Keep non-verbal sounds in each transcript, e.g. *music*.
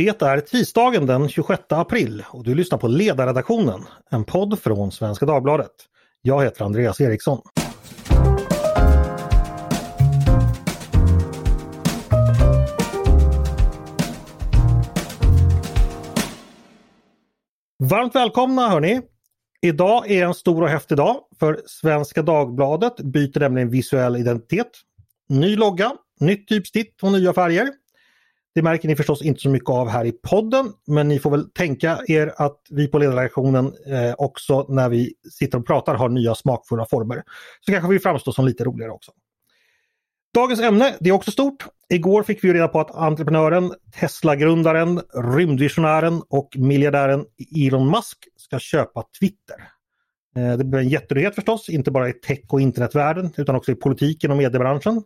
Det är tisdagen den 26 april och du lyssnar på Ledarredaktionen, en podd från Svenska Dagbladet. Jag heter Andreas Eriksson. Varmt välkomna hörni! Idag är en stor och häftig dag för Svenska Dagbladet byter nämligen visuell identitet. Ny logga, nytt typsnitt och nya färger. Det märker ni förstås inte så mycket av här i podden men ni får väl tänka er att vi på ledarredaktionen eh, också när vi sitter och pratar har nya smakfulla former. Så kanske vi framstår som lite roligare också. Dagens ämne, det är också stort. Igår fick vi reda på att entreprenören, Tesla-grundaren, rymdvisionären och miljardären Elon Musk ska köpa Twitter. Eh, det blir en jättenyhet förstås, inte bara i tech och internetvärlden utan också i politiken och mediebranschen.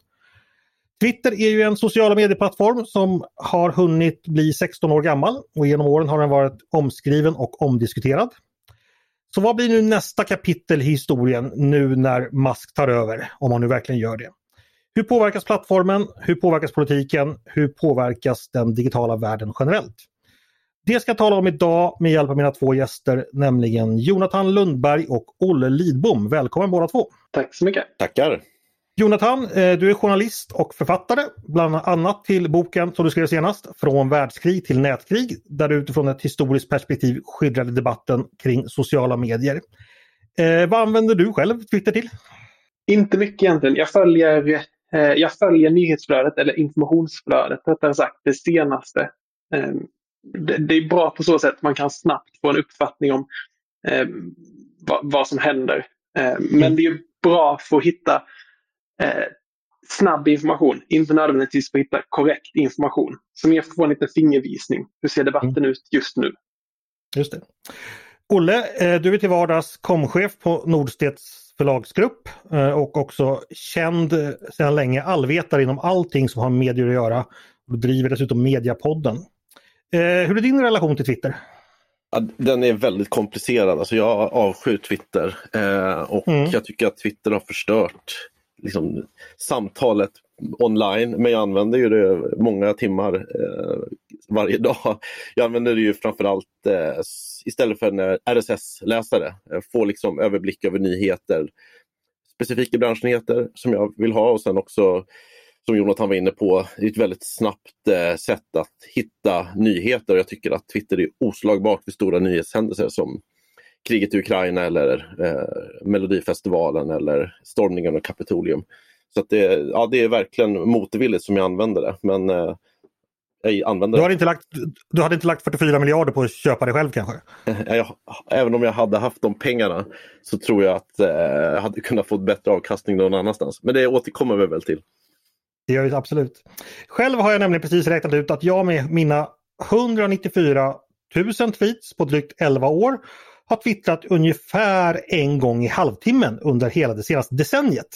Twitter är ju en sociala medieplattform som har hunnit bli 16 år gammal och genom åren har den varit omskriven och omdiskuterad. Så vad blir nu nästa kapitel i historien nu när Musk tar över, om han nu verkligen gör det? Hur påverkas plattformen? Hur påverkas politiken? Hur påverkas den digitala världen generellt? Det ska jag tala om idag med hjälp av mina två gäster, nämligen Jonathan Lundberg och Olle Lidbom. Välkommen båda två! Tack så mycket! Tackar! Jonathan, eh, du är journalist och författare, bland annat till boken som du skrev senast, Från världskrig till nätkrig, där du utifrån ett historiskt perspektiv skildrade debatten kring sociala medier. Eh, vad använder du själv Twitter till? Inte mycket egentligen. Jag följer, eh, jag följer nyhetsflödet, eller informationsflödet rättare sagt, det senaste. Eh, det, det, är bra på så sätt man kan snabbt få en uppfattning om eh, vad, vad, som händer. Eh, men mm. det är bra för att hitta eh, snabb information, inte nödvändigtvis för att hitta korrekt information. Som ger få en liten fingervisning. Hur ser debatten mm. ut just nu? Just det. Olle, eh, du är till vardags komchef på Nordstedts förlagsgrupp eh, och också känd eh, sedan länge allvetare inom allting som har med medier att göra. Du driver dessutom Mediapodden. Hur är din relation till Twitter? den är väldigt komplicerad. Alltså jag avskyr Twitter och mm. jag tycker att Twitter har förstört liksom, samtalet online, men jag använder ju det många timmar eh, varje *laughs* dag. Jag använder det ju framförallt eh, istället för en RSS-läsare. Eh, Få liksom överblick över nyheter, specifika branschnyheter som jag vill ha och sen också som Jonathan var inne på, ett väldigt snabbt eh, sätt att hitta nyheter. Jag tycker att Twitter är oslagbart vid stora nyhetshändelser som kriget i Ukraina eller eh, Melodifestivalen eller stormningen av Kapitolium. Så det, ja, det är verkligen motvilligt som jag använder det. Men eh, jag använder du, hade inte lagt, du hade inte lagt 44 miljarder på att köpa det själv kanske? *laughs* jag, även om jag hade haft de pengarna så tror jag att eh, jag hade kunnat få bättre avkastning någon annanstans. Men det återkommer vi väl till. Det gör vi absolut. Själv har jag nämligen precis räknat ut att jag med mina 194 000 tweets på drygt 11 år har twittrat ungefär en gång i halvtimmen under hela det senaste decenniet.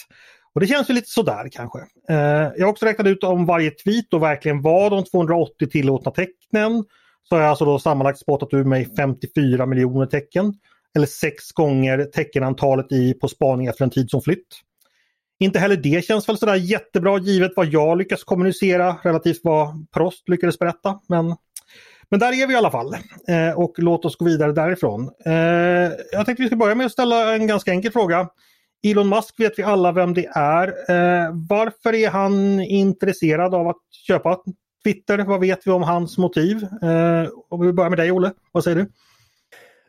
Och det känns ju lite sådär kanske. Eh, jag har också räknat ut om varje tweet och verkligen var de 280 tillåtna tecknen. Så har jag alltså då sammanlagt spottat ur mig 54 miljoner tecken. Eller sex gånger teckenantalet i På spaning efter en tid som flytt. Inte heller det känns väl sådär jättebra givet vad jag lyckas kommunicera relativt vad Prost lyckades berätta. Men men där är vi i alla fall eh, och låt oss gå vidare därifrån. Eh, jag tänkte vi ska börja med att ställa en ganska enkel fråga. Elon Musk vet vi alla vem det är. Eh, varför är han intresserad av att köpa Twitter? Vad vet vi om hans motiv? Eh, om vi börjar med dig Olle, vad säger du?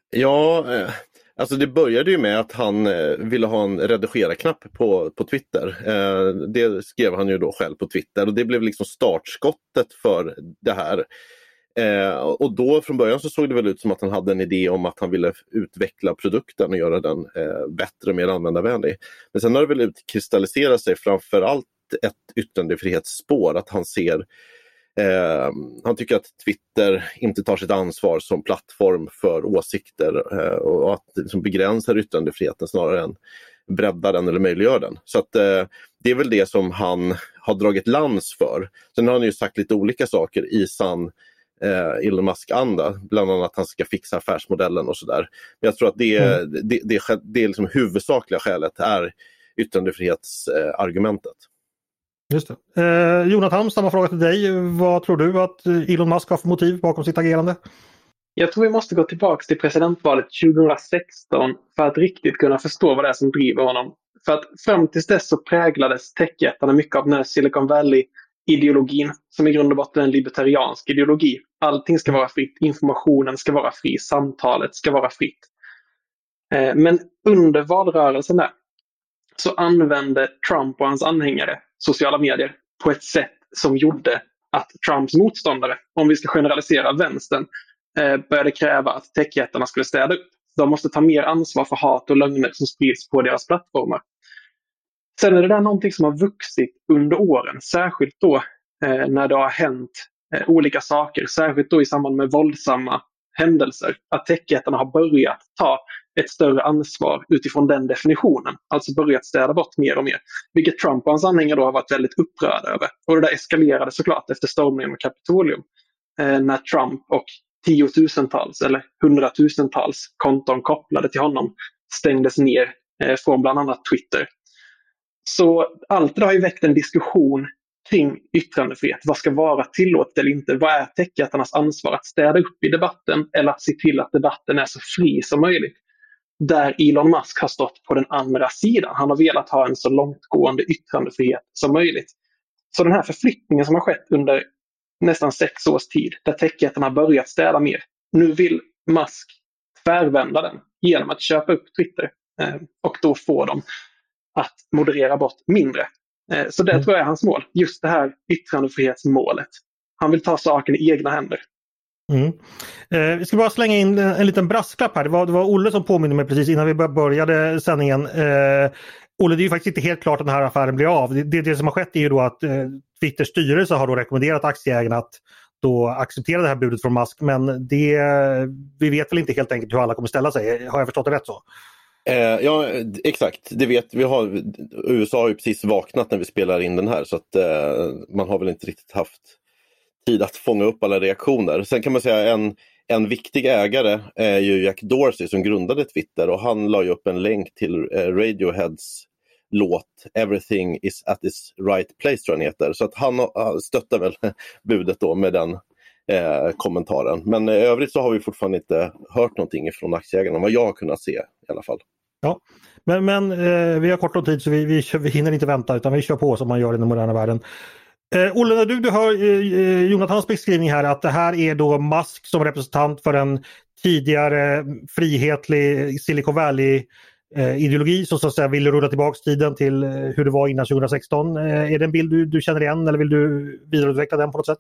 Ja, eh, alltså det började ju med att han eh, ville ha en redigera-knapp på, på Twitter. Eh, det skrev han ju då själv på Twitter och det blev liksom startskottet för det här. Eh, och då från början så såg det väl ut som att han hade en idé om att han ville utveckla produkten och göra den eh, bättre, mer användarvänlig. Men sen har det väl utkristalliserat sig framförallt ett yttrandefrihetsspår, att han ser Eh, han tycker att Twitter inte tar sitt ansvar som plattform för åsikter eh, och att det liksom begränsar yttrandefriheten snarare än breddar den eller möjliggör den. Så att, eh, det är väl det som han har dragit lans för. Sen har han ju sagt lite olika saker i sann eh, Elon Musk-anda. Bland annat att han ska fixa affärsmodellen och sådär. Men jag tror att det, mm. det, det, det, det liksom huvudsakliga skälet är yttrandefrihetsargumentet. Just det. Eh, Jonathan, samma fråga till dig. Vad tror du att Elon Musk har för motiv bakom sitt agerande? Jag tror vi måste gå tillbaka till presidentvalet 2016 för att riktigt kunna förstå vad det är som driver honom. För att fram tills dess så präglades techjättarna mycket av den här Silicon Valley-ideologin som i grund och botten är en libertariansk ideologi. Allting ska vara fritt, informationen ska vara fri, samtalet ska vara fritt. Eh, men under valrörelsen där så använde Trump och hans anhängare sociala medier på ett sätt som gjorde att Trumps motståndare, om vi ska generalisera vänstern, eh, började kräva att techjättarna skulle städa upp. De måste ta mer ansvar för hat och lögner som sprids på deras plattformar. Sen är det där någonting som har vuxit under åren, särskilt då eh, när det har hänt Eh, olika saker, särskilt då i samband med våldsamma händelser. Att techjättarna har börjat ta ett större ansvar utifrån den definitionen. Alltså börjat städa bort mer och mer. Vilket Trump och hans anhängare då har varit väldigt upprörda över. Och det där eskalerade såklart efter stormningen av Kapitolium. Eh, när Trump och tiotusentals eller hundratusentals konton kopplade till honom stängdes ner eh, från bland annat Twitter. Så allt det har ju väckt en diskussion kring yttrandefrihet. Vad ska vara tillåtet eller inte? Vad är techjättarnas ansvar? Att städa upp i debatten eller att se till att debatten är så fri som möjligt? Där Elon Musk har stått på den andra sidan. Han har velat ha en så långtgående yttrandefrihet som möjligt. Så den här förflyttningen som har skett under nästan sex års tid, där techjättarna har börjat städa mer. Nu vill Musk tvärvända den genom att köpa upp Twitter eh, och då få dem att moderera bort mindre. Eh, så det mm. tror jag är hans mål. Just det här yttrandefrihetsmålet. Han vill ta saken i egna händer. Mm. Eh, vi ska bara slänga in en, liten brasklapp här. Det var, det var Olle som påminde mig precis innan vi började sändningen. Eh, Olle, det är ju faktiskt inte helt klart att den här affären blir av. Det, det, det som har skett är ju då att eh, Twitters styrelse har då rekommenderat aktieägarna att då acceptera det här budet från Musk. Men det, vi vet väl inte helt enkelt hur alla kommer ställa sig. Har jag förstått det rätt så? Eh, ja, exakt. Det vet vi. Har, USA har ju precis vaknat när vi spelar in den här så att eh, man har väl inte riktigt haft tid att fånga upp alla reaktioner. Sen kan man säga en, en viktig ägare är ju Jack Dorsey som grundade Twitter och han la upp en länk till eh, Radioheads låt Everything is at its right place tror jag den heter. Så att han stöttar väl *laughs* budet då med den eh, kommentaren. Men i övrigt så har vi fortfarande inte hört någonting från aktieägarna, vad jag har kunnat se i alla fall. Ja, men, men eh, vi har kort om tid så vi, vi, vi hinner inte vänta utan vi kör på som man gör i den moderna världen. Eh, Olle, när du, du hör eh, eh, Jonathans beskrivning här att det här är då Musk som representant för en tidigare frihetlig Silicon Valley eh, ideologi som så att säga vill rulla tillbaks tiden till eh, hur det var innan 2016. Eh, är det en bild du, du känner igen eller vill du vidareutveckla den på något sätt?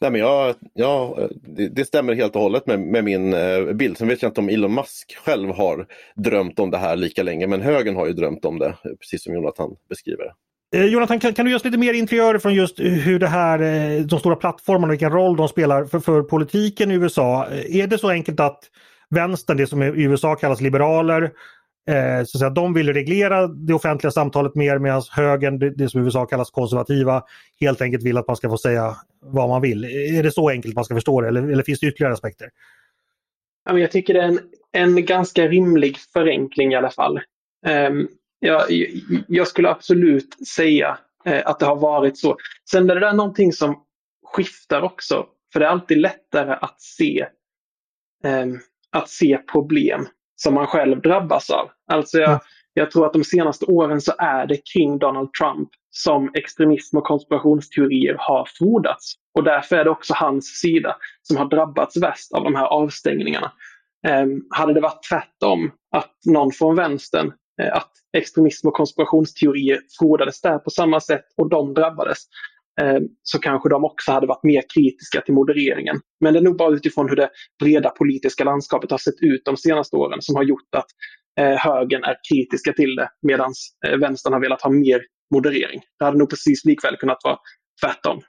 Nej, men jag, ja, det, det, stämmer helt och hållet med, med min eh, bild. Sen vet jag inte om Elon Musk själv har drömt om det här lika länge, men högern har ju drömt om det, precis som Jonathan beskriver. Eh, Jonathan, kan, kan, du ge oss lite mer interiörer från just hur det här, eh, de stora plattformarna, vilken roll de spelar för, för politiken i USA? Eh, är det så enkelt att vänstern, det som i USA kallas liberaler, Eh, så att säga, de vill reglera det offentliga samtalet mer medan högern, det, det som i USA kallas konservativa, helt enkelt vill att man ska få säga vad man vill. Är det så enkelt man ska förstå det eller, eller finns det ytterligare aspekter? Jag tycker det är en, en ganska rimlig förenkling i alla fall. Um, jag, jag, skulle absolut säga eh, att det har varit så. Sen är det där någonting som skiftar också. För det är alltid lättare att se, eh, att se problem som man själv drabbas av. Alltså jag, jag tror att de senaste åren så är det kring Donald Trump som extremism och konspirationsteorier har frodats. Och därför är det också hans sida som har drabbats värst av de här avstängningarna. Um, hade det varit tvärtom, att någon från vänstern, uh, att extremism och konspirationsteorier frodades där på samma sätt och de drabbades, Eh, så kanske de också hade varit mer kritiska till modereringen. Men det är nog bara utifrån hur det breda politiska landskapet har sett ut de senaste åren som har gjort att eh, högern är kritiska till det medan eh, vänstern har velat ha mer moderering. Det hade nog precis likväl kunnat vara tvärtom.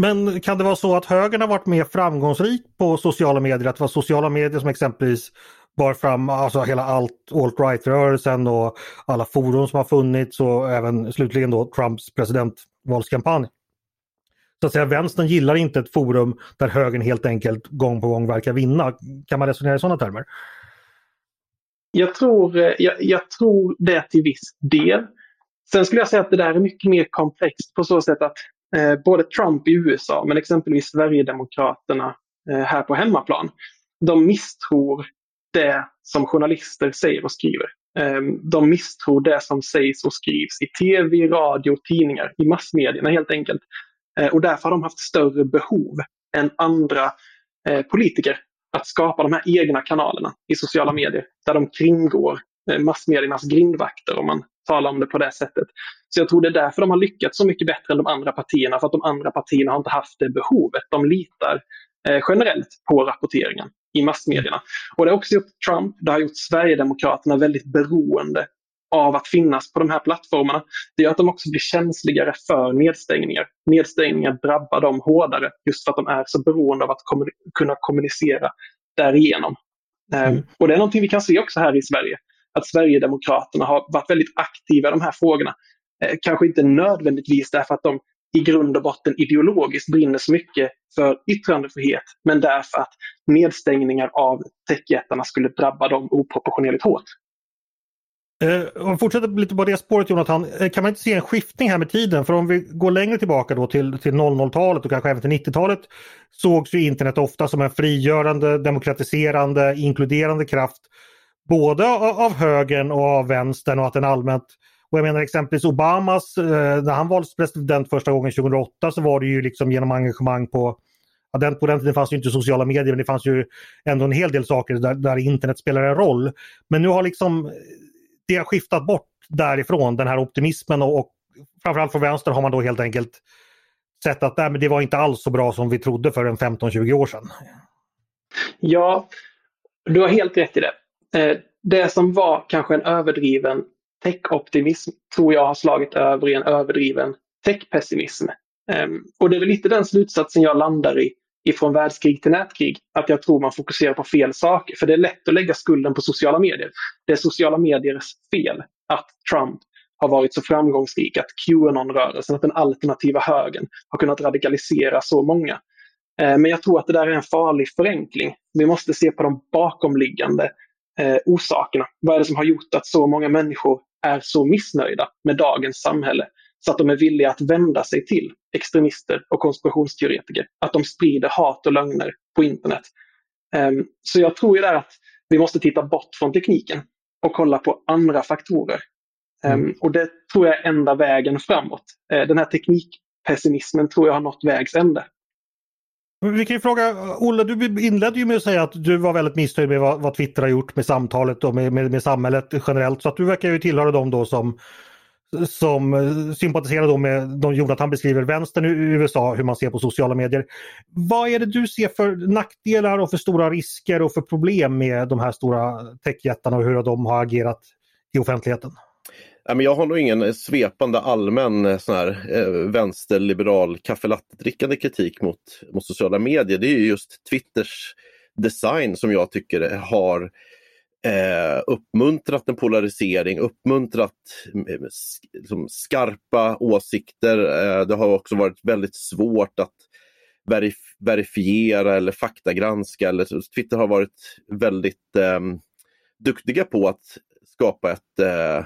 Men kan det vara så att högern har varit mer framgångsrik på sociala medier? Att det var sociala medier som exempelvis bar fram alltså hela alt-right-rörelsen och alla forum som har funnits och även slutligen då Trumps våldskampanj. Så att säga, vänstern gillar inte ett forum där högern helt enkelt gång på gång verkar vinna. Kan man resonera i sådana termer? Jag tror, eh, jag, jag tror det till viss del. Sen skulle jag säga att det där är mycket mer komplext på så sätt att eh, både Trump i USA men exempelvis Sverigedemokraterna eh, här på hemmaplan, de misstror det som journalister säger och skriver. Ehm, de misstror det som sägs och skrivs i tv, radio, tidningar, i massmedierna helt enkelt. Ehm, och därför har de haft större behov än andra eh, politiker att skapa de här egna kanalerna i sociala medier där de kringgår eh, massmediernas grindvakter om man talar om det på det sättet. Så jag tror det är därför de har lyckats så mycket bättre än de andra partierna, för att de andra partierna har inte haft det behovet. De litar generellt på rapporteringen i massmedierna. Och det har också gjort Trump, det har gjort Sverigedemokraterna väldigt beroende av att finnas på de här plattformarna. Det gör att de också blir känsligare för nedstängningar. Nedstängningar drabbar dem hårdare just för att de är så beroende av att kunna kommunicera därigenom. Ehm, mm. Och det är någonting vi kan se också här i Sverige. Att Sverigedemokraterna har varit väldigt aktiva i de här frågorna. Eh, kanske inte nödvändigtvis därför att de i grund och botten ideologiskt brinner så mycket för yttrandefrihet, men därför att nedstängningar av techjättarna skulle drabba dem oproportionerligt hårt. Eh, om vi fortsätter lite på det spåret Jonathan, eh, kan man inte se en skiftning här med tiden? För om vi går längre tillbaka då till, till 00-talet och kanske även till 90-talet sågs ju internet ofta som en frigörande, demokratiserande, inkluderande kraft. Både av högern och av vänstern och att den allmänt och jag menar exempelvis Obamas, eh, när han valdes president första gången 2008 så var det ju liksom genom engagemang på Ja, den, på den tiden fanns ju inte sociala medier men det fanns ju ändå en hel del saker där, där internet spelar en roll. Men nu har liksom eh, det har skiftat bort därifrån, den här optimismen och, och framförallt från vänster har man då helt enkelt sett att nej, men det var inte alls så bra som vi trodde för en 15-20 år sedan. Ja, du har helt rätt i det. Eh, det som var kanske en överdriven Techoptimism tror jag har slagit över i en överdriven techpessimism. Ehm, och det är väl lite den slutsatsen jag landar i ifrån världskrig till nätkrig. Att jag tror man fokuserar på fel saker. För det är lätt att lägga skulden på sociala medier. Det är sociala mediers fel att Trump har varit så framgångsrik, att Qanon-rörelsen, att den alternativa högern har kunnat radikalisera så många. Ehm, men jag tror att det där är en farlig förenkling. Vi måste se på de bakomliggande eh, orsakerna. Vad är det som har gjort att så många människor är så missnöjda med dagens samhälle? så att de är villiga att vända sig till extremister och konspirationsteoretiker. Att de sprider hat och lögner på internet. Um, så jag tror ju där att vi måste titta bort från tekniken och kolla på andra faktorer. Um, mm. Och det tror jag är enda vägen framåt. Uh, den här teknikpessimismen tror jag har nått vägs ände. Vi kan ju fråga, Olle, du inledde ju med att säga att du var väldigt missnöjd med vad, vad Twitter har gjort med samtalet och med, med, med samhället generellt. Så att du verkar ju tillhöra dem då som som sympatiserar då med de Jonathan beskriver, vänstern i USA, hur man ser på sociala medier. Vad är det du ser för nackdelar och för stora risker och för problem med de här stora techjättarna och hur de har agerat i offentligheten? Jag har nog ingen eh, svepande allmän eh, sån här, eh, vänsterliberal kaffelattet-drickande kritik mot, mot sociala medier. Det är just Twitters design som jag tycker eh, har eh, uppmuntrat en polarisering, uppmuntrat mm, eh, liksom, skarpa åsikter. Eh, det har också varit väldigt svårt att verif verifiera eller faktagranska. Eller, Twitter har varit väldigt eh, duktiga på att skapa ett eh,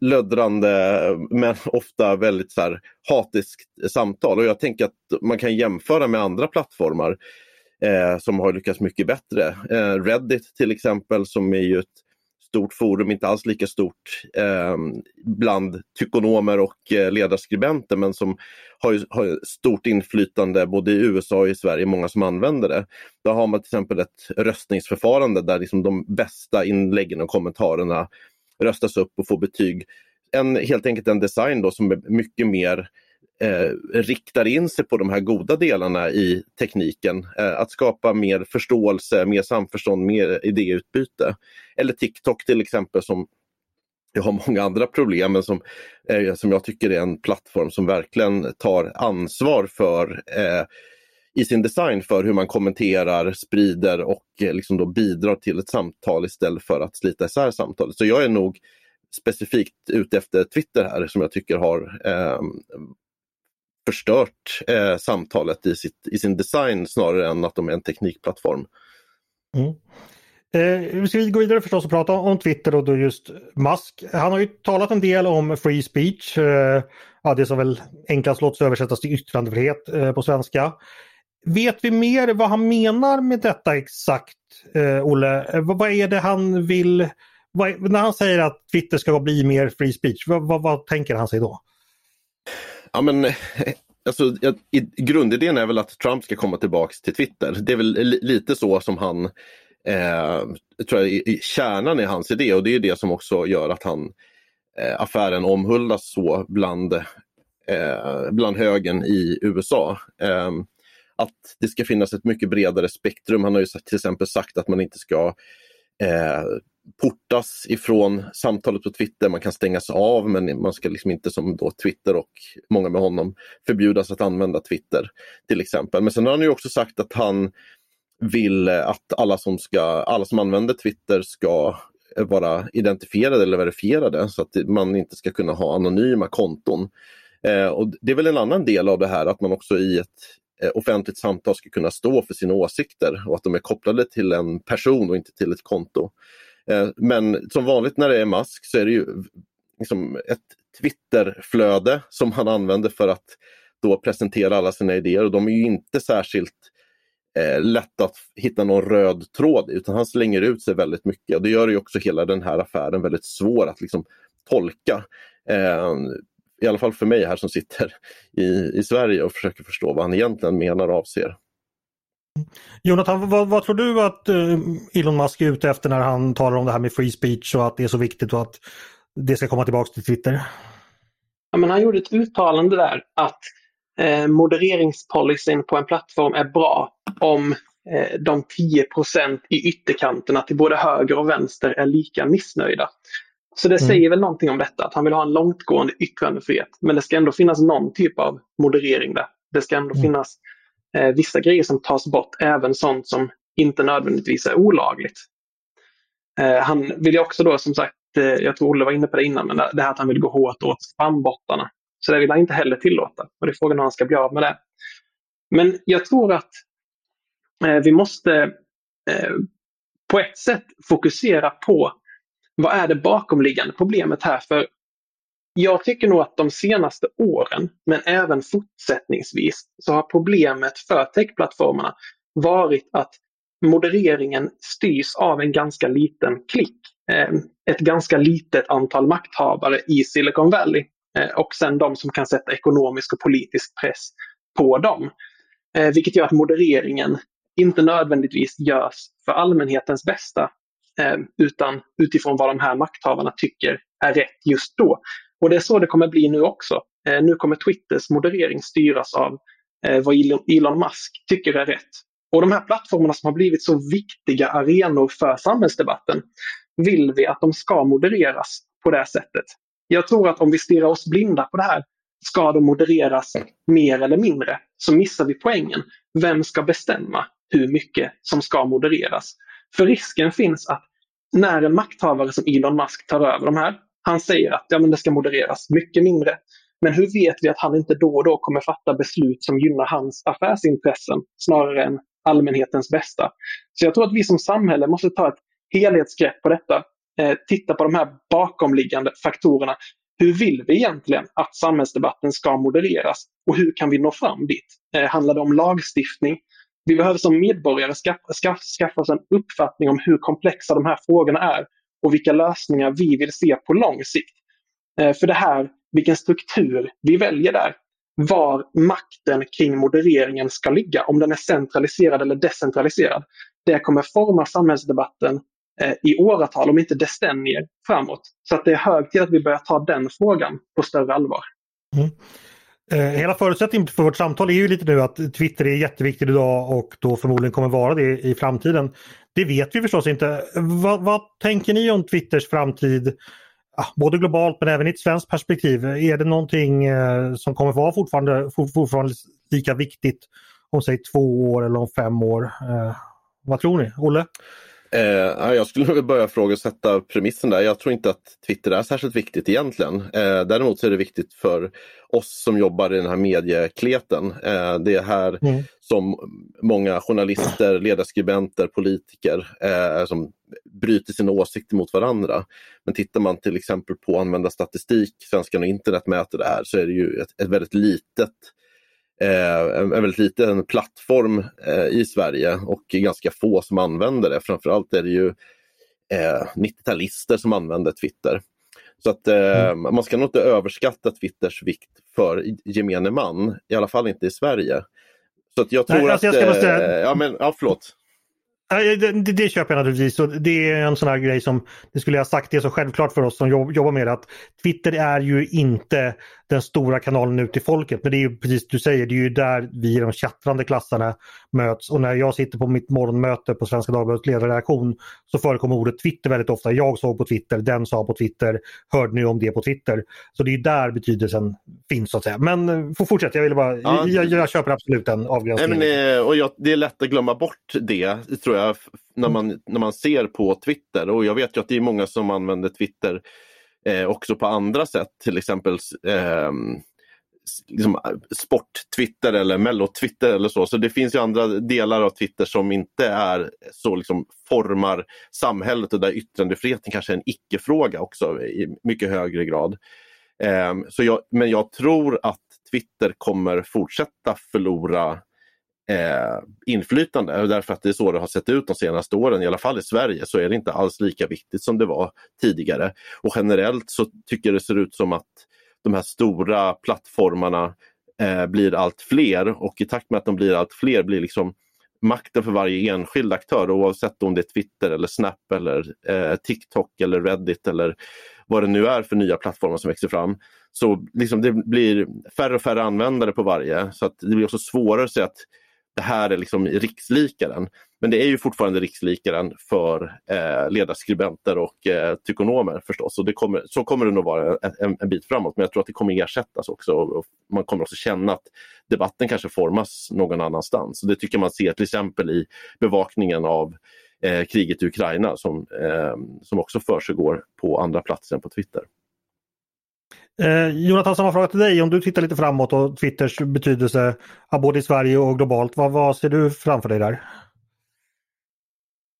löddrande men ofta väldigt så här, hatiskt samtal. Och jag tänker att man kan jämföra med andra plattformar eh, som har lyckats mycket bättre. Eh, Reddit till exempel som är ju ett stort forum, inte alls lika stort eh, bland tykonomer och eh, ledarskribenter men som har, ju, har stort inflytande både i USA och i Sverige, många som använder det. Där har man till exempel ett röstningsförfarande där liksom de bästa inläggen och kommentarerna röstas upp och får betyg. En, helt enkelt en design då som är mycket mer eh, riktar in sig på de här goda delarna i tekniken. Eh, att skapa mer förståelse, mer samförstånd, mer idéutbyte. Eller TikTok till exempel som jag har många andra problem men som, eh, som jag tycker är en plattform som verkligen tar ansvar för eh, i sin design för hur man kommenterar, sprider och eh, liksom då bidrar till ett samtal istället för att slita isär samtalet. Så jag är nog specifikt ute efter Twitter här som jag tycker har eh, förstört eh, samtalet i, sitt, i sin design snarare än att de är en teknikplattform. Mm. Eh, ska vi gå vidare förstås och prata om Twitter och då just Musk. Han har ju talat en del om free speech. Eh, ja, det som väl enklast låter översättas till yttrandefrihet eh, på svenska. Vet vi mer vad han menar med detta exakt, eh, Olle? Eh, vad, vad är det han vill? Vad, när han säger att Twitter ska bli mer free speech, vad, vad, vad tänker han sig då? Ja men eh, alltså, i, grundidén är väl att Trump ska komma tillbaks till Twitter. Det är väl lite så som han eh, tror jag, i, kärnan i hans idé och det är det som också gör att han eh, affären omhuldas så bland, eh, bland högen i USA. Ehm, att det ska finnas ett mycket bredare spektrum. Han har ju till exempel sagt att man inte ska eh, portas ifrån samtalet på Twitter. Man kan stängas av men man ska liksom inte som då Twitter och många med honom förbjudas att använda Twitter till exempel. Men sen har han ju också sagt att han vill att alla som, ska, alla som använder Twitter ska vara identifierade eller verifierade så att man inte ska kunna ha anonyma konton. Eh, och Det är väl en annan del av det här att man också i ett Eh, offentligt samtal ska kunna stå för sina åsikter och att de är kopplade till en person och inte till ett konto. Eh, men som vanligt när det är Musk så är det ju liksom ett Twitterflöde som han använder för att då presentera alla sina idéer och de är ju inte särskilt eh, lätt att hitta någon röd tråd utan han slänger ut sig väldigt mycket och det gör ju också hela den här affären väldigt svår att liksom tolka. Eh, i alla fall för mig här som sitter i, i Sverige och försöker förstå vad han egentligen menar och avser. Jonathan, vad, vad, tror du att uh, Elon Musk är ute efter när han talar om det här med free speech och att det är så viktigt och att det ska komma tillbaka till Twitter? Ja, men han gjorde ett uttalande där att eh, modereringspolicyn på en plattform är bra om eh, de 10% i ytterkanterna till både höger och vänster är lika missnöjda. Så det mm. säger väl någonting om detta, att han vill ha en långtgående yttrandefrihet. Men det ska ändå finnas någon typ av moderering där. Det ska ändå mm. finnas eh, vissa grejer som tas bort, även sånt som inte nödvändigtvis är olagligt. Eh, han vill ju också då som sagt, eh, jag tror Olle var inne på det innan, men det här att han vill gå hårt åt spambottarna. Så det vill han inte heller tillåta. Och det är frågan hur han ska bli av med det. Men jag tror att eh, vi måste eh, på ett sätt fokusera på vad är det bakomliggande problemet här? För jag tycker nog att de senaste åren, men även fortsättningsvis, så har problemet för techplattformarna varit att modereringen styrs av en ganska liten klick. Eh, ett ganska litet antal makthavare i Silicon Valley eh, och sen de som kan sätta ekonomisk och politisk press på dem. Eh, vilket gör att modereringen inte nödvändigtvis görs för allmänhetens bästa Eh, utan utifrån vad de här makthavarna tycker är rätt just då. Och det är så det kommer bli nu också. Eh, nu kommer Twitters moderering styras av eh, vad Elon Musk tycker är rätt. Och de här plattformarna som har blivit så viktiga arenor för samhällsdebatten vill vi att de ska modereras på det sättet. Jag tror att om vi stirrar oss blinda på det här, ska de modereras mer eller mindre, så missar vi poängen. Vem ska bestämma hur mycket som ska modereras? För risken finns att när en makthavare som Elon Musk tar över de här, han säger att ja, men det ska modereras mycket mindre. Men hur vet vi att han inte då och då kommer fatta beslut som gynnar hans affärsintressen snarare än allmänhetens bästa? Så jag tror att vi som samhälle måste ta ett helhetsgrepp på detta. Eh, titta på de här bakomliggande faktorerna. Hur vill vi egentligen att samhällsdebatten ska modereras och hur kan vi nå fram dit? Eh, handlar det om lagstiftning? Vi behöver som medborgare skaffa, skaffa, skaffa oss en uppfattning om hur komplexa de här frågorna är och vilka lösningar vi vill se på lång sikt. Eh, för det här, vilken struktur vi väljer där, var makten kring modereringen ska ligga, om den är centraliserad eller decentraliserad. Det kommer forma samhällsdebatten eh, i åratal, om inte decennier framåt. Så att det är hög tid att vi börjar ta den frågan på större allvar. Mm. Eh, hela förutsättningen för vårt samtal är ju lite nu att Twitter är jätteviktigt idag och då förmodligen kommer vara det i framtiden. Det vet vi förstås inte. Vad, vad tänker ni om Twitters framtid? Både globalt men även i ett svenskt perspektiv. Är det någonting eh, som kommer vara fortfarande, fortfarande lika viktigt om säg två år eller om fem år? Eh, vad tror ni? Olle? Eh, jag skulle nog börja frågasätta premissen där. Jag tror inte att Twitter är särskilt viktigt egentligen. Eh, däremot så är det viktigt för oss som jobbar i den här mediekleten. Eh, det är här mm. som många journalister, ledarskribenter, politiker eh, som bryter sina åsikter mot varandra. Men tittar man till exempel på användarstatistik, Svenskarna och internet mäter det här, så är det ju ett, ett väldigt litet en väldigt liten plattform eh, i Sverige och ganska få som använder det. Framförallt är det ju eh, 90-talister som använder Twitter. Så att eh, mm. man ska nog inte överskatta Twitters vikt för gemene man, i alla fall inte i Sverige. Så att jag tror Nej, alltså jag att... Säga... Eh, ja, men, ja, förlåt. Det, det, det, köper jag naturligtvis och det är en sån här grej som det skulle jag sagt, det är så självklart för oss som jobb, jobbar med det att Twitter är ju inte den stora kanalen ut till folket. Men det är ju precis du säger, det är ju där vi i de chattrande klassarna möts. Och när jag sitter på mitt morgonmöte på Svenska Dagbladets ledarredaktion så förekommer ordet Twitter väldigt ofta. Jag såg på Twitter, den sa på Twitter, hörde ni om det på Twitter? Så det är där betydelsen finns så att säga. Men eh, får fortsätta, jag, bara, ja. jag, jag, köper absolut den avgränsningen. Men, eh, och jag, det är lätt att glömma bort det, tror jag, när man, när man ser på Twitter. Och jag vet ju att det är många som använder Twitter eh, också på andra sätt, till exempel ehm, liksom, eh, liksom, sport-Twitter eller mello-Twitter eller så. Så det finns ju andra delar av Twitter som inte är så liksom formar samhället och där yttrandefriheten kanske är en icke-fråga också i mycket högre grad. Eh, så jag, men jag tror att Twitter kommer fortsätta förlora eh, inflytande. Därför att det är så det har sett ut de senaste åren, i alla fall i Sverige, så är det inte alls lika viktigt som det var tidigare. Och generellt så tycker jag det ser ut som att de här stora plattformarna eh, blir allt fler och i takt med att de blir allt fler blir liksom makten för varje enskild aktör oavsett om det är Twitter eller Snap eller eh, TikTok eller Reddit eller vad det nu är för nya plattformar som växer fram. Så liksom det blir färre och färre användare på varje så att det blir också svårare att säga att det här är liksom rikslikaren. Men det är ju fortfarande rikslikaren för eh, ledarskribenter och eh, tykonomer förstås. Och det kommer, så kommer det nog vara en, en, bit framåt. Men jag tror att det kommer ersättas också. Och man kommer också känna att debatten kanske formas någon annanstans. Och det tycker man ser till exempel i bevakningen av eh, kriget i Ukraina som, eh, som också försiggår på andra platser än på Twitter. Eh, Jonathan, samma fråga till dig. Om du tittar lite framåt och Twitters betydelse både i Sverige och globalt. Vad, vad ser du framför dig där?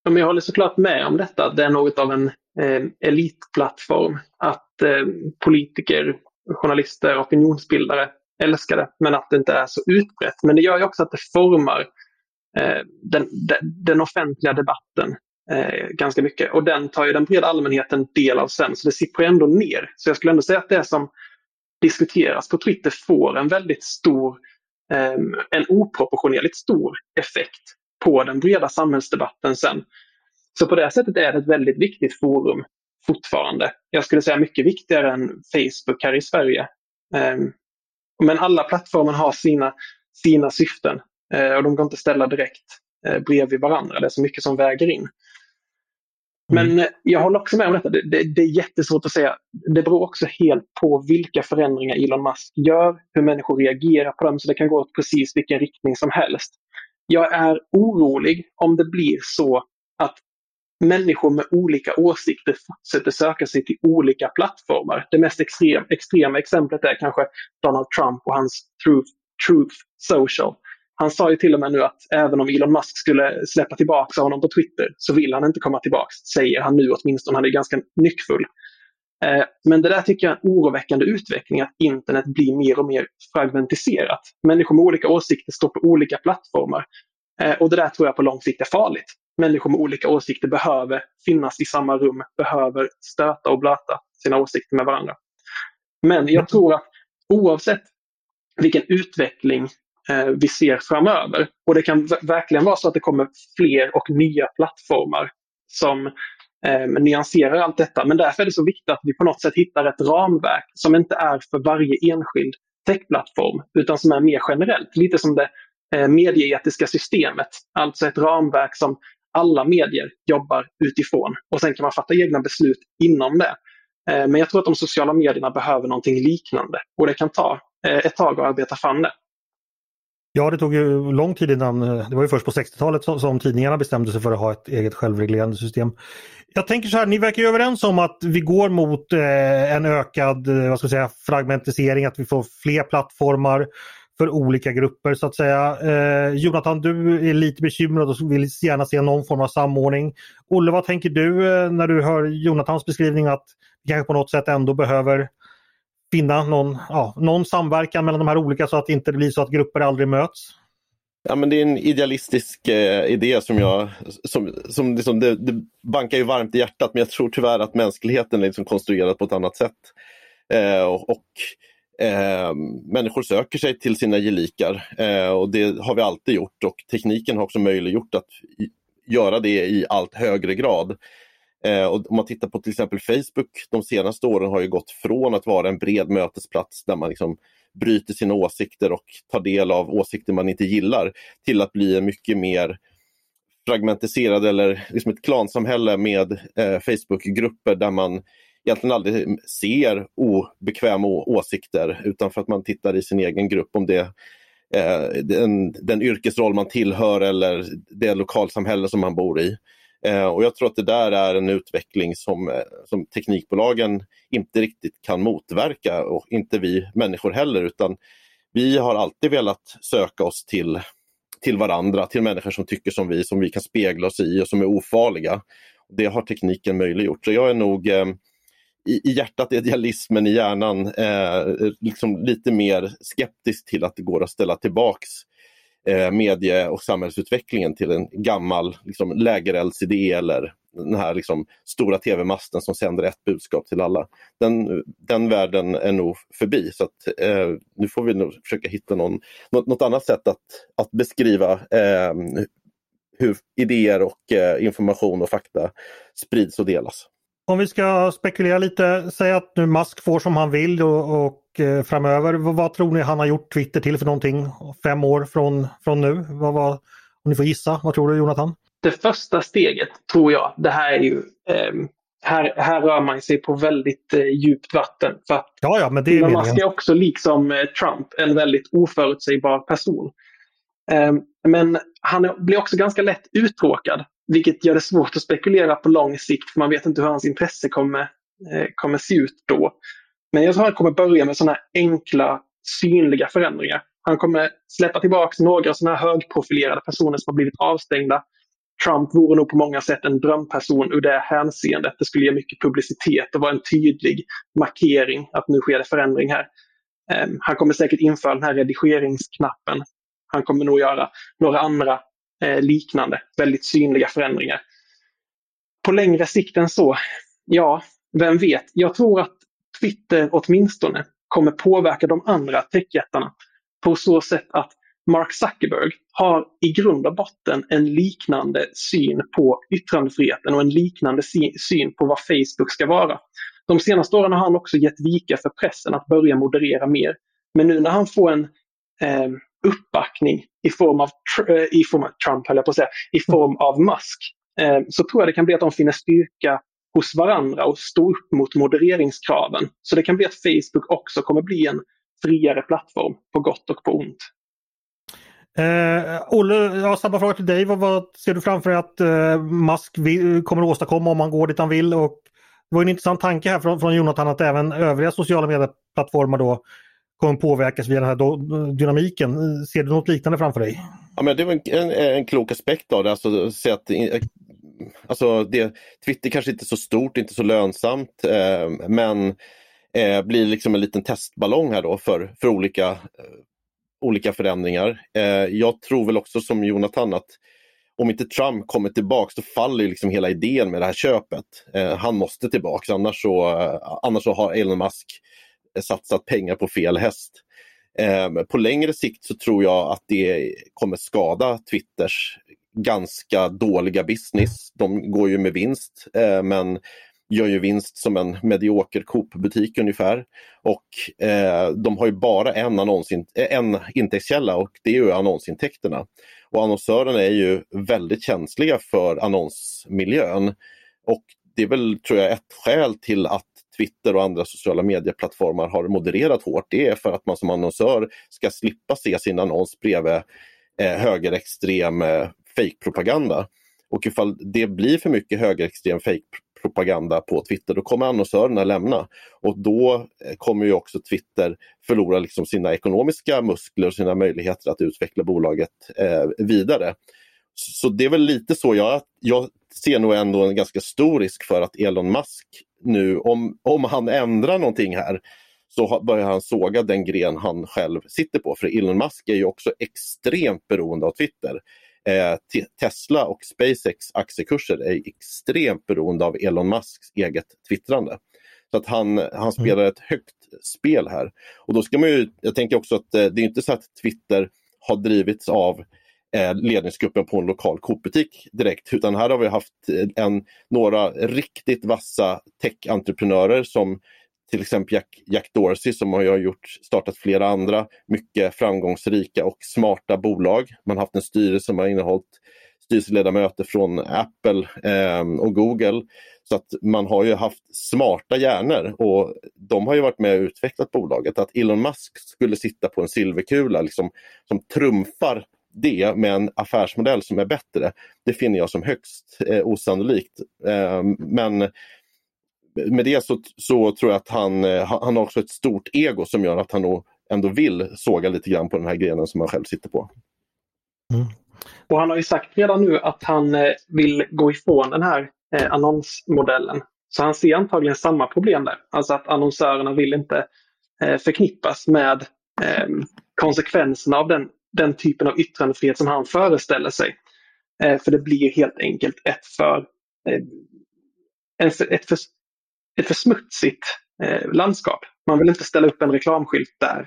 jag håller såklart med om detta. Det är något av en eh, elitplattform. Att eh, politiker, journalister, opinionsbildare älskar det, men att det inte är så utbrett. Men det gör ju också att det formar eh, den, den, den, offentliga debatten eh, ganska mycket. Och den tar ju den breda allmänheten del av sen, så det sipprar ändå ner. Så jag skulle ändå säga att det som diskuteras på Twitter får en väldigt stor, eh, en oproportionerligt stor effekt på den breda samhällsdebatten sen. Så på det sättet är det ett väldigt viktigt forum fortfarande. Jag skulle säga mycket viktigare än Facebook här i Sverige. Eh, men alla plattformar har sina, sina syften eh, och de går inte att ställa direkt eh, bredvid varandra. Det är så mycket som väger in. Men mm. jag håller också med om detta. Det, det, det, är jättesvårt att säga. Det beror också helt på vilka förändringar Elon Musk gör, hur människor reagerar på dem. Så det kan gå åt precis vilken riktning som helst. Jag är orolig om det blir så att människor med olika åsikter fortsätter söka sig till olika plattformar. Det mest extrem, extrema exemplet är kanske Donald Trump och hans Truth, Truth Social han sa ju till och med nu att även om Elon Musk skulle släppa tillbaka honom på Twitter så vill han inte komma tillbaka, säger han nu åtminstone. Han är ganska nyckfull. Eh, men det där tycker jag är en oroväckande utveckling, att internet blir mer och mer fragmentiserat. Människor med olika åsikter står på olika plattformar. Eh, och det där tror jag på lång sikt är farligt. Människor med olika åsikter behöver finnas i samma rum, behöver stöta och blöta sina åsikter med varandra. Men jag tror att oavsett vilken utveckling Eh, vi ser framöver. Och det kan verkligen vara så att det kommer fler och nya plattformar som eh, nyanserar allt detta. Men därför är det så viktigt att vi på något sätt hittar ett ramverk som inte är för varje enskild techplattform utan som är mer generellt. Lite som det eh, medieetiska systemet. Alltså ett ramverk som alla medier jobbar utifrån och sen kan man fatta egna beslut inom det. Eh, men jag tror att de sociala medierna behöver någonting liknande och det kan ta eh, ett tag att arbeta fram det. Ja, det tog ju lång tid innan, eh, det var ju först på 60-talet som, som, tidningarna bestämde sig för att ha ett eget självreglerande system. Jag tänker så här, ni verkar ju överens om att vi går mot eh, en ökad eh, vad ska jag säga, fragmentisering, att vi får fler plattformar för olika grupper så att säga. Eh, Jonathan, du är lite bekymrad och vill gärna se någon form av samordning. Olle, vad tänker du eh, när du hör Jonathans beskrivning att vi kanske på något sätt ändå behöver finna någon, ja, någon samverkan mellan de här olika så att det inte blir så att grupper aldrig möts? Ja, men det är en idealistisk eh, idé som jag, som, som liksom, det, det, bankar ju varmt i hjärtat men jag tror tyvärr att mänskligheten är liksom konstruerad på ett annat sätt. Eh, och eh, Människor söker sig till sina gelikar eh, och det har vi alltid gjort och tekniken har också möjliggjort att göra det i allt högre grad. Eh, och om man tittar på till exempel Facebook de senaste åren har ju gått från att vara en bred mötesplats där man liksom bryter sina åsikter och tar del av åsikter man inte gillar till att bli mycket mer fragmentiserad eller liksom ett klansamhälle med eh, Facebookgrupper där man egentligen aldrig ser obekväma åsikter utan för att man tittar i sin egen grupp om det eh, den, den yrkesroll man tillhör eller det lokalsamhälle som man bor i. Eh, och jag tror att det där är en utveckling som, eh, som teknikbolagen inte riktigt kan motverka och inte vi människor heller utan vi har alltid velat söka oss till, till varandra, till människor som tycker som vi, som vi kan spegla oss i och som är ofarliga. Det har tekniken möjliggjort. Så jag är nog eh, i, i hjärtat idealismen, i hjärnan eh, liksom lite mer skeptisk till att det går att ställa tillbaks eh, medie och samhällsutvecklingen till en gammal liksom, lägereldsidé eller den här liksom, stora tv-masten som sänder ett budskap till alla. Den, den världen är nog förbi så att, eh, nu får vi nog försöka hitta någon, något, något annat sätt att, att beskriva eh, hur idéer och eh, information och fakta sprids och delas. Om vi ska spekulera lite, säg att nu Musk får som han vill och, och eh, framöver, vad, tror ni han har gjort Twitter till för någonting fem år från, från nu? Vad, vad, om ni får gissa, vad tror du Jonathan? Det första steget tror jag, det här är ju eh, här, här rör man sig på väldigt eh, djupt vatten. För att ja, ja, men det är Musk är också liksom eh, Trump en väldigt oförutsägbar person. Eh, men han blir också ganska lätt uttråkad vilket gör det svårt att spekulera på lång sikt för man vet inte hur hans intresse kommer, eh, kommer se ut då. Men jag tror han kommer börja med sådana enkla synliga förändringar. Han kommer släppa tillbaka några sådana här högprofilerade personer som har blivit avstängda. Trump vore nog på många sätt en drömperson ur det hänseendet. Det skulle ge mycket publicitet och vara en tydlig markering att nu sker det förändring här. Ehm, han kommer säkert införa den här redigeringsknappen. Han kommer nog göra några andra eh, liknande, väldigt synliga förändringar. På längre sikt än så, ja, vem vet? Jag tror att Twitter åtminstone kommer påverka de andra techjättarna på så sätt att Mark Zuckerberg har i grund och botten en liknande syn på yttrandefriheten och en liknande syn på vad Facebook ska vara. De senaste åren har han också gett vika för pressen att börja moderera mer. Men nu när han får en eh, uppbackning i form av, eh, i form av Trump, höll jag på att säga, i form av Musk, eh, så tror jag det kan bli att de finner styrka hos varandra och stå upp mot modereringskraven. Så det kan bli att Facebook också kommer bli en friare plattform på gott och på ont. Eh, Olle, jag har samma fråga till dig. Vad, vad ser du framför dig att eh, Musk vill, kommer att åstadkomma om han går dit han vill? Och det var en intressant tanke här från, från Jonathan att även övriga sociala medieplattformar då kommer påverkas via den här dynamiken. Ser du något liknande framför dig? Ja, men det var en, en, en klok aspekt av det. Alltså, så att, alltså, det, Twitter kanske inte är så stort, inte så lönsamt, eh, men eh, blir liksom en liten testballong här då för, för olika, eh, olika förändringar. Eh, jag tror väl också som Jonathan att om inte Trump kommer tillbaks så faller liksom hela idén med det här köpet. Eh, han måste tillbaks annars så, eh, annars så har Elon Musk satsat pengar på fel häst. Eh, på längre sikt så tror jag att det kommer skada Twitters ganska dåliga business. De går ju med vinst eh, men gör ju vinst som en medioker Coop-butik ungefär. Och eh, de har ju bara en, annonsin eh, en intäktskälla och det är ju annonsintäkterna. Och annonsörerna är ju väldigt känsliga för annonsmiljön. Och det är väl, tror jag, ett skäl till att Twitter och andra sociala medieplattformar har modererat hårt, det är för att man som annonsör ska slippa se sin annons bredvid eh, högerextrem eh, fejkpropaganda. Och ifall det blir för mycket högerextrem fejkpropaganda på Twitter, då kommer annonsörerna lämna. Och då eh, kommer ju också Twitter förlora liksom sina ekonomiska muskler och sina möjligheter att utveckla bolaget eh, vidare. Så det är väl lite så jag, jag ser nog ändå en ganska stor risk för att Elon Musk nu, om, om han ändrar någonting här, så börjar han såga den gren han själv sitter på. För Elon Musk är ju också extremt beroende av Twitter. Eh, Tesla och SpaceX aktiekurser är extremt beroende av Elon Musks eget twittrande. Så att han, han mm. spelar ett högt spel här. Och då ska man ju, jag tänker också att eh, det är inte så att Twitter har drivits av eh, ledningsgruppen på en lokal Coop-butik direkt. Utan här har vi haft eh, en, några riktigt vassa tech-entreprenörer som till exempel Jack, Jack Dorsey som har gjort, startat flera andra mycket framgångsrika och smarta bolag. Man har haft en styrelse som har innehållit styrelseledamöter från Apple eh, och Google. Så att man har ju haft smarta hjärnor och de har ju varit med och utvecklat bolaget. Att Elon Musk skulle sitta på en silverkula liksom, som trumfar det med en affärsmodell som är bättre, det finner jag som högst eh, osannolikt. Eh, men med det så, så tror jag att han, eh, han har också ett stort ego som gör att han nog ändå vill såga lite grann på den här grenen som han själv sitter på. Mm. Och han har ju sagt redan nu att han eh, vill gå ifrån den här eh, annonsmodellen. Så han ser antagligen samma problem där. Alltså att annonsörerna vill inte förknippas med eh, konsekvenserna av den den typen av yttrandefrihet som han föreställer sig. För det blir helt enkelt ett för, ett för, lite för, smutsigt eh, landskap. Man vill inte ställa upp en reklamskylt där.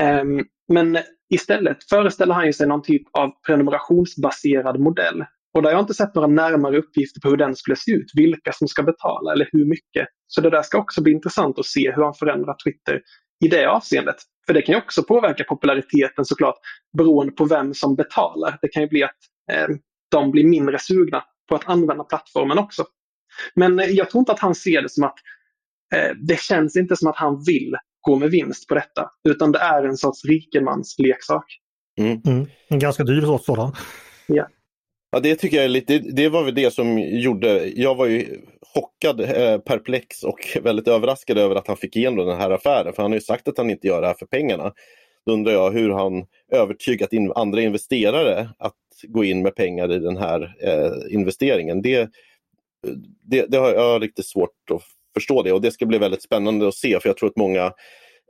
Eh, men istället föreställer han sig någon typ av prenumerationsbaserad modell. Och där har jag inte sett några närmare uppgifter på hur den skulle se ut, vilka som ska betala eller hur mycket. Så det där ska också bli intressant att se hur han förändrar Twitter i det avseendet. För det kan ju också påverka populariteten såklart beroende på vem som betalar. Det kan ju bli att eh, de blir mindre sugna på att använda plattformen också. Men eh, jag tror inte att han ser det som att eh, det känns inte som att han vill gå med vinst på detta. Utan det är en sorts rikemansleksak. Mm. Mm. En ganska dyr sådan. Ja. Ja, det tycker jag är lite, det var väl det som gjorde, jag var ju chockad, eh, perplex och *laughs* väldigt överraskad över att han fick igenom den här affären. För han har ju sagt att han inte gör det här för pengarna. Då undrar jag hur han övertygat in andra investerare att gå in med pengar i den här eh, investeringen. Det, det, det har jag riktigt svårt att förstå det och det ska bli väldigt spännande att se för jag tror att många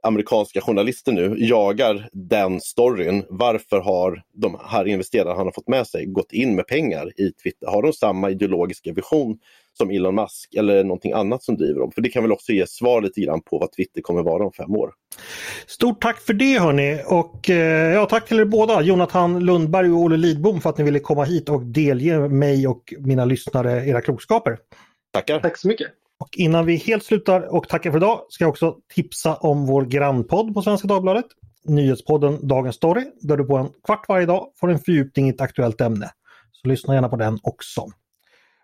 amerikanska journalister nu jagar den storyn. Varför har de här investerarna han har fått med sig gått in med pengar i Twitter? Har de samma ideologiska vision som Elon Musk eller någonting annat som driver dem? För det kan väl också ge svar lite grann på vad Twitter kommer vara om fem år. Stort tack för det hörni och eh, ja, tack till er båda Jonathan Lundberg och Olle Lidbom för att ni ville komma hit och delge mig och mina lyssnare era klokskaper. Tackar! Tack så mycket! Och innan vi helt slutar och tackar för idag ska jag också tipsa om vår grannpodd på Svenska Dagbladet. Nyhetspodden Dagens Story där du på en kvart varje dag får en fördjupning i ett aktuellt ämne. Så lyssna gärna på den också.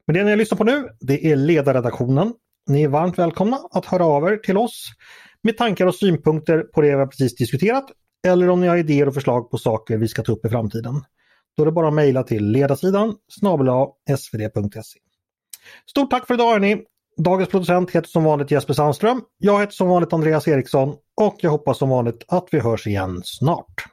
Men det ni lyssnar på nu det är ledarredaktionen. Ni är varmt välkomna att höra av er till oss med tankar och synpunkter på det vi precis diskuterat eller om ni har idéer och förslag på saker vi ska ta upp i framtiden. Då är det bara att mejla till ledarsidan snabel svd.se. Stort tack för idag hörni! Dagens producent heter som vanligt Jesper Sandström. Jag heter som vanligt Andreas Eriksson och jag hoppas som vanligt att vi hörs igen snart.